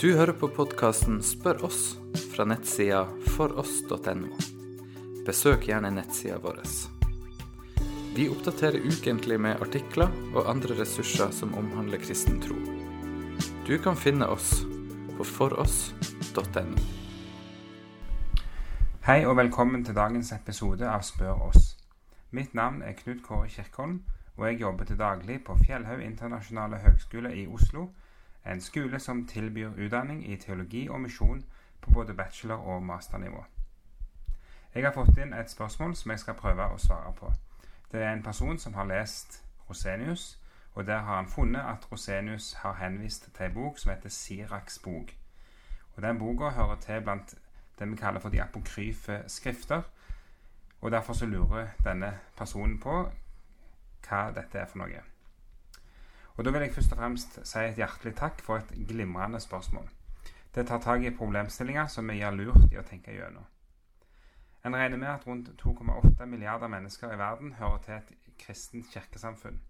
Du hører på podkasten Spør oss fra nettsida foross.no. Besøk gjerne nettsida vår. Vi oppdaterer ukentlig med artikler og andre ressurser som omhandler kristen tro. Du kan finne oss på foross.no. Hei og velkommen til dagens episode av Spør oss. Mitt navn er Knut Kåre Kirkholm, og jeg jobber til daglig på Fjellhaug internasjonale høgskole i Oslo, en skole som tilbyr utdanning i teologi og misjon på både bachelor- og masternivå. Jeg har fått inn et spørsmål som jeg skal prøve å svare på. Det er en person som har lest Rosenius, og der har han funnet at Rosenius har henvist til en bok som heter Siraks bok. Og Den boka hører til blant det vi kaller for de apokryfe skrifter, og Derfor så lurer denne personen på hva dette er for noe. Og Da vil jeg først og fremst si et hjertelig takk for et glimrende spørsmål. Det tar tak i problemstillinger som vi gjør lurt i å tenke gjennom. En regner med at rundt 2,8 milliarder mennesker i verden hører til et kristent kirkesamfunn.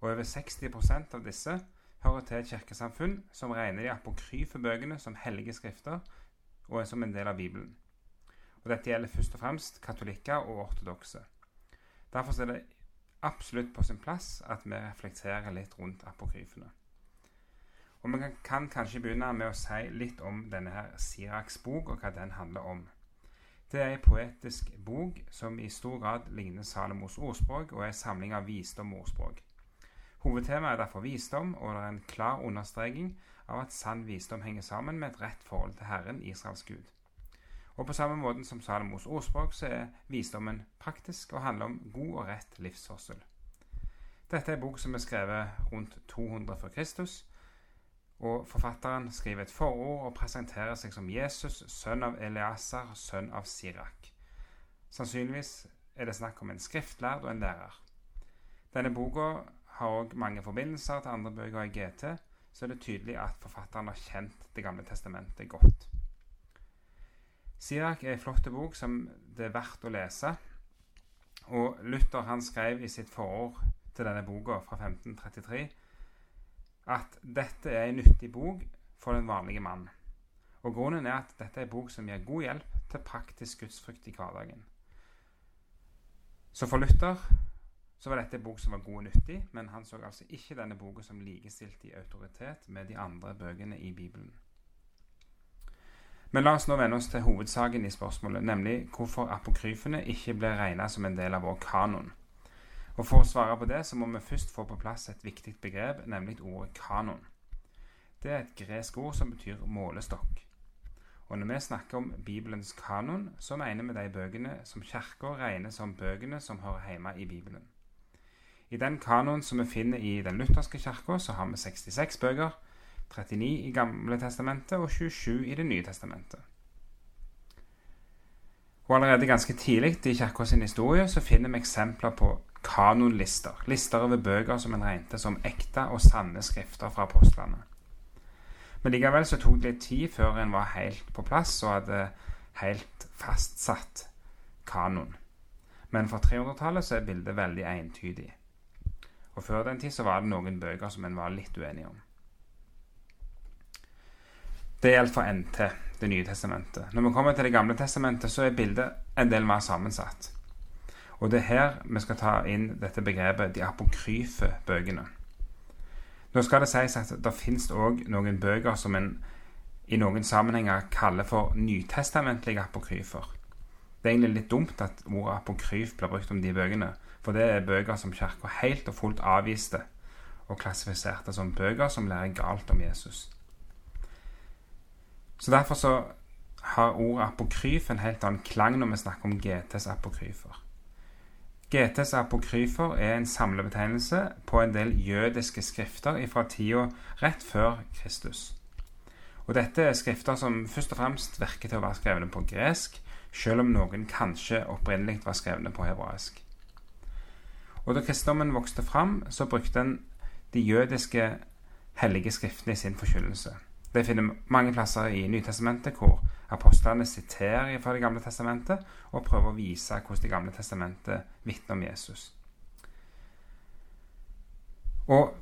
Og over 60% av disse hører til et kirkesamfunn som regner de apokryfe bøkene som hellige skrifter og som en del av Bibelen. Og Dette gjelder først og fremst katolikker og ortodokse. Derfor er det absolutt på sin plass at vi reflekterer litt rundt apokryfene. Og Vi kan, kan kanskje begynne med å si litt om denne her Siraks bok, og hva den handler om. Det er en poetisk bok som i stor grad ligner Salomos ordspråk, og er en samling av visdom og ordspråk. Hovedtemaet er derfor visdom, og det er en klar understreking av at sann visdom henger sammen med et rett forhold til Herren, Israels Gud. Og på samme måten som Salomos ordspråk, så er visdommen praktisk og handler om god og rett livsførsel. Dette er en bok som er skrevet rundt 200 før Kristus, og forfatteren skriver et forord og presenterer seg som Jesus, sønn av Eliasar, sønn av Sirak. Sannsynligvis er det snakk om en skriftlærd og en lærer. Denne boka har òg mange forbindelser til andre bøker i GT, så er det tydelig at forfatteren har kjent Det gamle testamentet godt. Sirak er en flott bok som det er verdt å lese. Og Luther han skrev i sitt forord til denne boka fra 1533 at dette er en nyttig bok for den vanlige mann. Og Grunnen er at dette er en bok som gir god hjelp til praktisk gudsfrykt i hverdagen. Så for Luther så var dette en bok som var god og nyttig, men han så altså ikke denne boka som likestilt i autoritet med de andre bøkene i Bibelen. Men la oss nå vende oss til hovedsaken i spørsmålet, nemlig hvorfor apokryfene ikke ble regnet som en del av vår kanon. Og For å svare på det så må vi først få på plass et viktig begrep, nemlig ordet kanon. Det er et gresk ord som betyr målestokk. Og Når vi snakker om Bibelens kanon, så mener vi de bøkene som Kirka regner som bøkene som hører hjemme i Bibelen. I den kanoen som vi finner i den lutherske kirka, så har vi 66 bøker 39 i Gamle testamentet og 27 i Det nye testamentet. Og Allerede ganske tidlig i kirka sin historie så finner vi eksempler på kanonlister. Lister over bøker som en regnet som ekte og sanne skrifter fra apostlene. Men likevel så tok det litt tid før en var helt på plass og hadde helt fastsatt kanon. Men for 300-tallet så er bildet veldig entydig. Og før den tid så var det noen bøker som en var litt uenig om. Det gjelder for NT, Det nye testamentet. Når vi kommer til Det gamle testamentet, så er bildet en del mer sammensatt. Og det er her vi skal ta inn dette begrepet de apokryfe bøkene. Nå skal det sies at det finnes òg noen bøker som en i noen sammenhenger kaller for nytestamentlige apokryfer. Det er egentlig litt dumt at ordet apokryf blir brukt om de bøkene, for det er bøker som Kirka helt og fullt avviste og klassifiserte som bøker som lærer galt om Jesus. Så Derfor så har ordet apokryf en helt annen klang når vi snakker om GTs apokryfer. GTs apokryfer er en samlebetegnelse på en del jødiske skrifter fra tida rett før Kristus. Og Dette er skrifter som først og fremst virker til å være skrevne på gresk, selv om noen kanskje opprinnelig var skrevne på hebraisk. Og Da kristendommen vokste fram, så brukte en de jødiske hellige skriftene i sin forkynnelse. Det finner mange plasser i Nytestamentet hvor apostlene siterer fra Det gamle testamentet og prøver å vise hvordan Det gamle testamentet vitner om Jesus. Og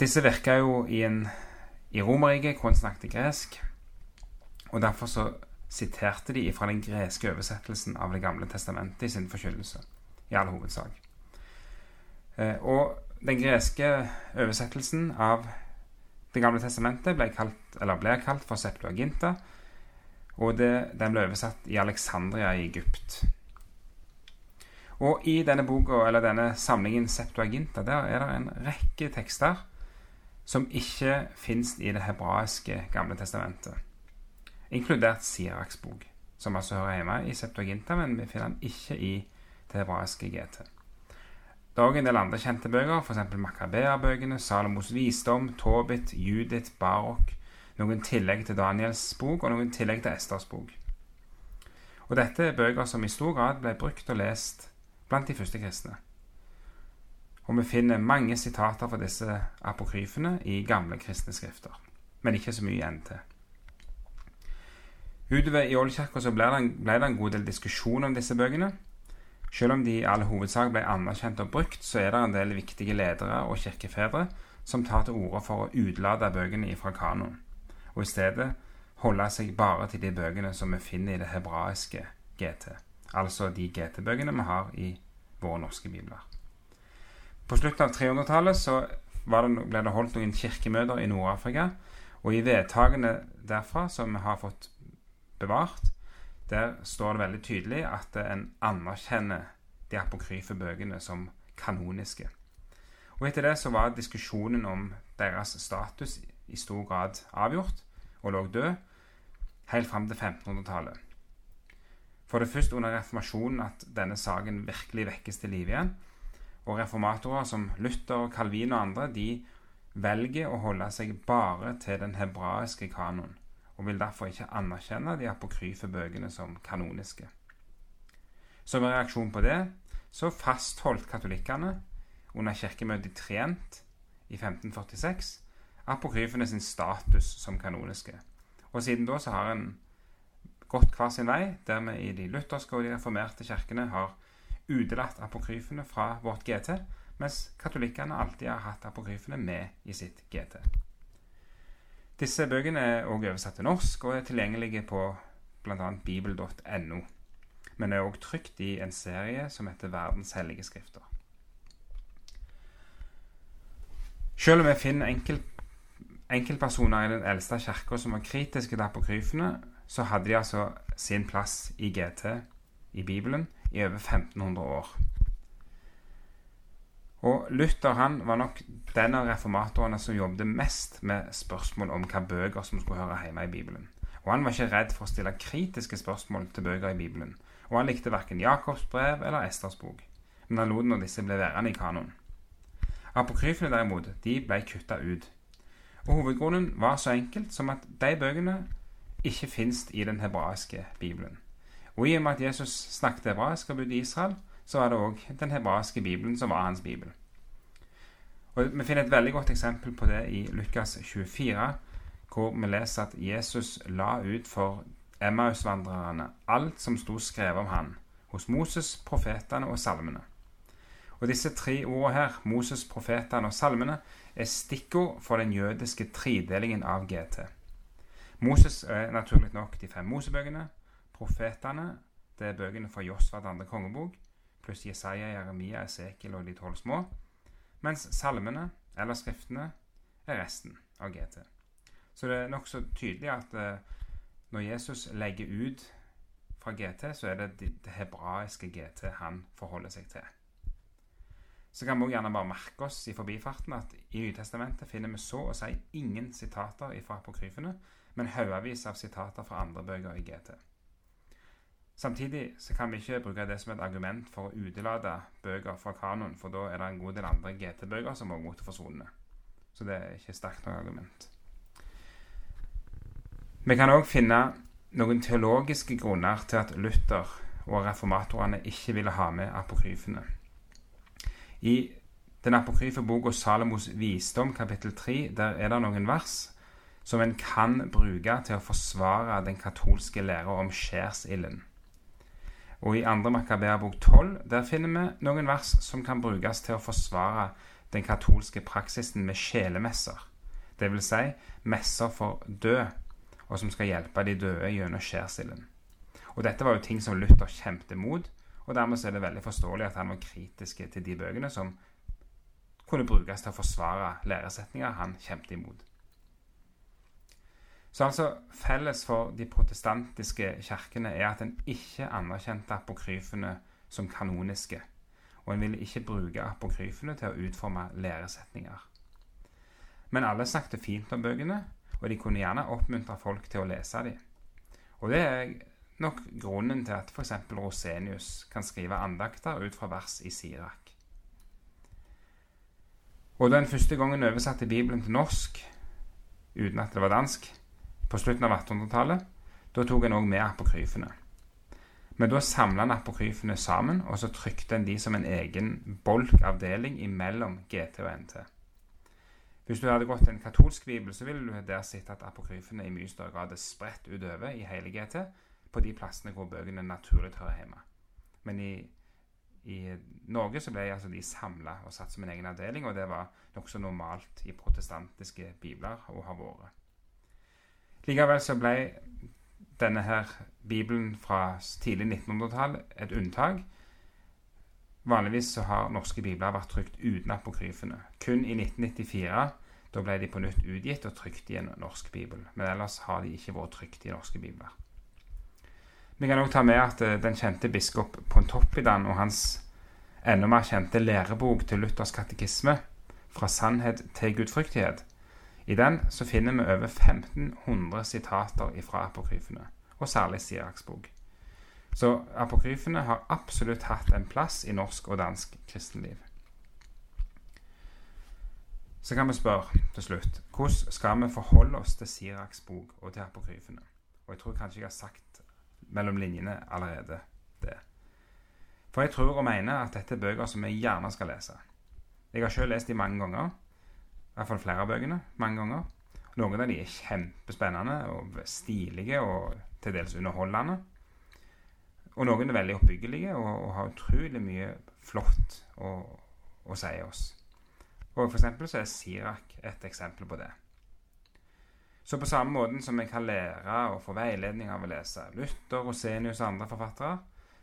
disse virker jo i en i Romerriket hvor en snakket gresk. Og derfor så siterte de fra den greske oversettelsen av Det gamle testamentet i sin forkynnelse. I all hovedsak. Eh, og den greske oversettelsen av Det gamle testamentet ble kalt, ble kalt for Septuaginta. Og det, den ble oversatt i Alexandria i Egypt. Og i denne boka, eller denne samlingen Septuaginta der er det en rekke tekster som ikke fins i det hebraiske Gamle testamentet inkludert Siraks bok, som altså hører hjemme i Septuaginta, men vi finner den ikke i det hebraiske GT. Det er òg en del andre kjente bøker, f.eks. Makabea-bøkene, Salomos visdom, Tobit, Judith, Barok, noen tillegg til Daniels bok og noen tillegg til Esters bok. Og dette er bøker som i stor grad ble brukt og lest blant de første kristne. Og vi finner mange sitater fra disse apokryfene i gamle kristne skrifter, men ikke så mye igjen til. Utover i Ålkirka ble ble det, en, god del diskusjon om disse bøkene. Selv om de i all hovedsak ble anerkjent og brukt, så er det en del viktige ledere og kirkefedre som tar til orde for å utlade bøkene ifra kanoen, og i stedet holde seg bare til de bøkene som vi finner i det hebraiske GT, altså de GT-bøkene vi har i våre norske bibler. På slutten av 300-tallet så det, ble det holdt noen kirkemøter i Nord-Afrika, og i vedtakene derfra som vi har fått bevart, der står det veldig tydelig at en anerkjenner de apokryfe bøkene som kanoniske. Og etter det så var diskusjonen om deres status i stor grad avgjort, og lå død, helt fram til 1500-tallet. For det først under reformasjonen at denne saken virkelig vekkes til liv igjen. Og reformatorer som Luther, Calvin og andre de velger å holde seg bare til den hebraiske kanoen og vil derfor ikke anerkjenne de apokryfe bøkene som kanoniske. Som en reaksjon på det så fastholdt katolikkene under kirkemøtet i Trient i 1546 apokryfene sin status som kanoniske. Og siden da så har en gått hver sin vei, der vi i de lutherske og de reformerte kirkene har utelatt apokryfene fra vårt GT, mens katolikkene alltid har hatt apokryfene med i sitt GT. Disse bøkene er også oversatt til norsk og er tilgjengelige på bl.a. bibel.no. Men er også trykt i en serie som heter Verdens hellige skrifter. Selv om vi finner enkel, enkeltpersoner i den eldste kirka som var kritiske til apokryfene, så hadde de altså sin plass i GT, i Bibelen, i over 1500 år. Og Luther han var nok den av reformatorene som jobbet mest med spørsmål om hva bøker som skulle høre hjemme i Bibelen. Og han var ikke redd for å stille kritiske spørsmål til bøker i Bibelen. Og han likte verken Jakobs brev eller Esters bok. Men han lot når disse ble værende i kanoen. Apokryfene derimot, de ble kutta ut. Og hovedgrunnen var så enkelt som at de bøkene ikke fins i den hebraiske bibelen. Og i og med at Jesus snakket hebraisk og bodde i Israel, så var det òg den hebraiske bibelen som var hans bibel. Og Vi finner et veldig godt eksempel på det i Lukas 24, hvor vi leser at Jesus la ut for Emmausvandrerne alt som sto skrevet om han, hos Moses, profetene og salmene. Og Disse tre ordene her, Moses, profetene og salmene, er stikkord for den jødiske tredelingen av GT. Moses er naturlig nok de fem Mosebøkene. Profetene det er bøkene fra Josva til andre kongebok pluss Jesaja, Jeremia, Esekiel og de tolv små, mens salmene, eller skriftene, er resten av GT. Så det er nokså tydelig at eh, når Jesus legger ut fra GT, så er det det hebraiske GT han forholder seg til. Så kan vi også gjerne bare merke oss i forbifarten at i Nytestamentet finner vi så å si ingen sitater fra apokryfene, men haugevis av sitater fra andre bøker i GT. Samtidig så kan vi ikke bruke det som et argument for å utelate bøker fra kanoen, for da er det en god del andre GT-bøker som også måtte forsvunne. Så det er ikke sterkt noe argument. Vi kan òg finne noen teologiske grunner til at Luther og reformatorene ikke ville ha med apokryfene. I den apokryfe boka Salomos visdom, kapittel 3, der er det noen vers som en kan bruke til å forsvare den katolske læra om skjærsilden. Og i 2. Makaberbok 12 der finner vi noen vers som kan brukes til å forsvare den katolske praksisen med sjelemesser. dvs. Si messer for død, og som skal hjelpe de døde gjennom skjærsilden. Og dette var jo ting som Luther kjempet mot, og dermed er det veldig forståelig at han var kritisk til de bøkene som kunne brukes til å forsvare læresetninger han kjempet imot. Så altså Felles for de protestantiske kirkene er at en ikke anerkjente apokryfene som kanoniske, og en ville ikke bruke apokryfene til å utforme læresetninger. Men alle snakket fint om bøkene, og de kunne gjerne oppmuntre folk til å lese dem. Og det er nok grunnen til at f.eks. Rosenius kan skrive andakter ut fra vers i Sirak. Og da den første gangen oversatte Bibelen til norsk, uten at det var dansk, på slutten av 1800-tallet, da tok en òg med apokryfene. Men da samla en apokryfene sammen, og så trykte en de som en egen bolkavdeling imellom GT og NT. Hvis du hadde gått til en katolsk bibel, så ville du der sett at apokryfene i mye større grad er spredt utover i hele GT, på de plassene hvor bøkene naturlig hører hjemme. Men i, i Norge så ble altså de samla og satt som en egen avdeling, og det var nokså normalt i protestantiske bibler å ha vært. Likevel så ble denne her bibelen fra tidlig 1900-tall et unntak. Vanligvis så har norske bibler vært trykt uten apokryfene. Kun i 1994 da ble de på nytt utgitt og trykt i en norsk bibel. Men ellers har de ikke vært trykt i norske bibler. Vi kan òg ta med at eh, den kjente biskop Pontoppidan og hans enda mer kjente lærebok til Luthers katekisme, 'Fra sannhet til gudfryktighet', i den så finner vi over 1500 sitater fra apokryfene, og særlig Siraks bok. Så apokryfene har absolutt hatt en plass i norsk og dansk kristenliv. Så kan vi spørre til slutt hvordan skal vi forholde oss til Siraks bok og til apokryfene? Og jeg tror kanskje jeg har sagt mellom linjene allerede det. For jeg tror og mener at dette er bøker som vi gjerne skal lese. Jeg har selv lest de mange ganger hvert fall flere av bøkene mange ganger. Noen av de er kjempespennende og stilige og til dels underholdende. Og noen er veldig oppbyggelige og, og har utrolig mye flott å, å si oss. Og for eksempel så er Sirak et eksempel på det. Så på samme måten som vi kan lære og få veiledning av å lese Luther, Rosenius og andre forfattere,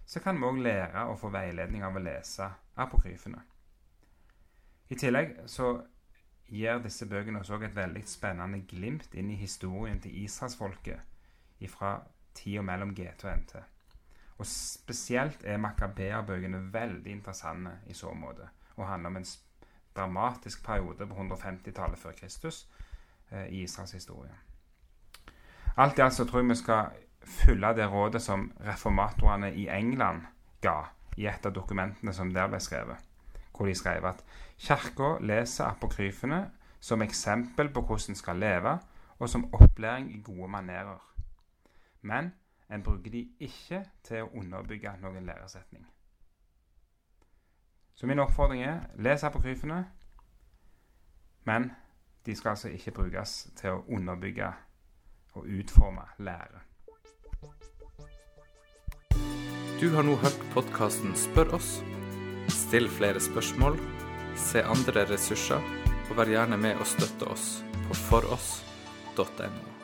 så kan vi òg lære og få veiledning av å lese apokryfene. I tillegg så gir disse bøkene oss òg et veldig spennende glimt inn i historien til israelsfolket fra tida mellom GT og NT. Og spesielt er Makabeer-bøkene veldig interessante i så måte, og handler om en dramatisk periode på 150-tallet før Kristus eh, i Israels historie. Alt i alt så tror jeg vi skal følge det rådet som reformatorene i England ga i et av dokumentene som der ble skrevet hvor de skrev at Kirka leser apokryfene som eksempel på hvordan en skal leve, og som opplæring i gode manerer. Men en bruker de ikke til å underbygge noen læresetning. Så min oppfordring er les apokryfene, men de skal altså ikke brukes til å underbygge og utforme lære. Du har nå hørt podkasten Spør oss Still flere spørsmål, se andre ressurser, og vær gjerne med og støtte oss på foross.no.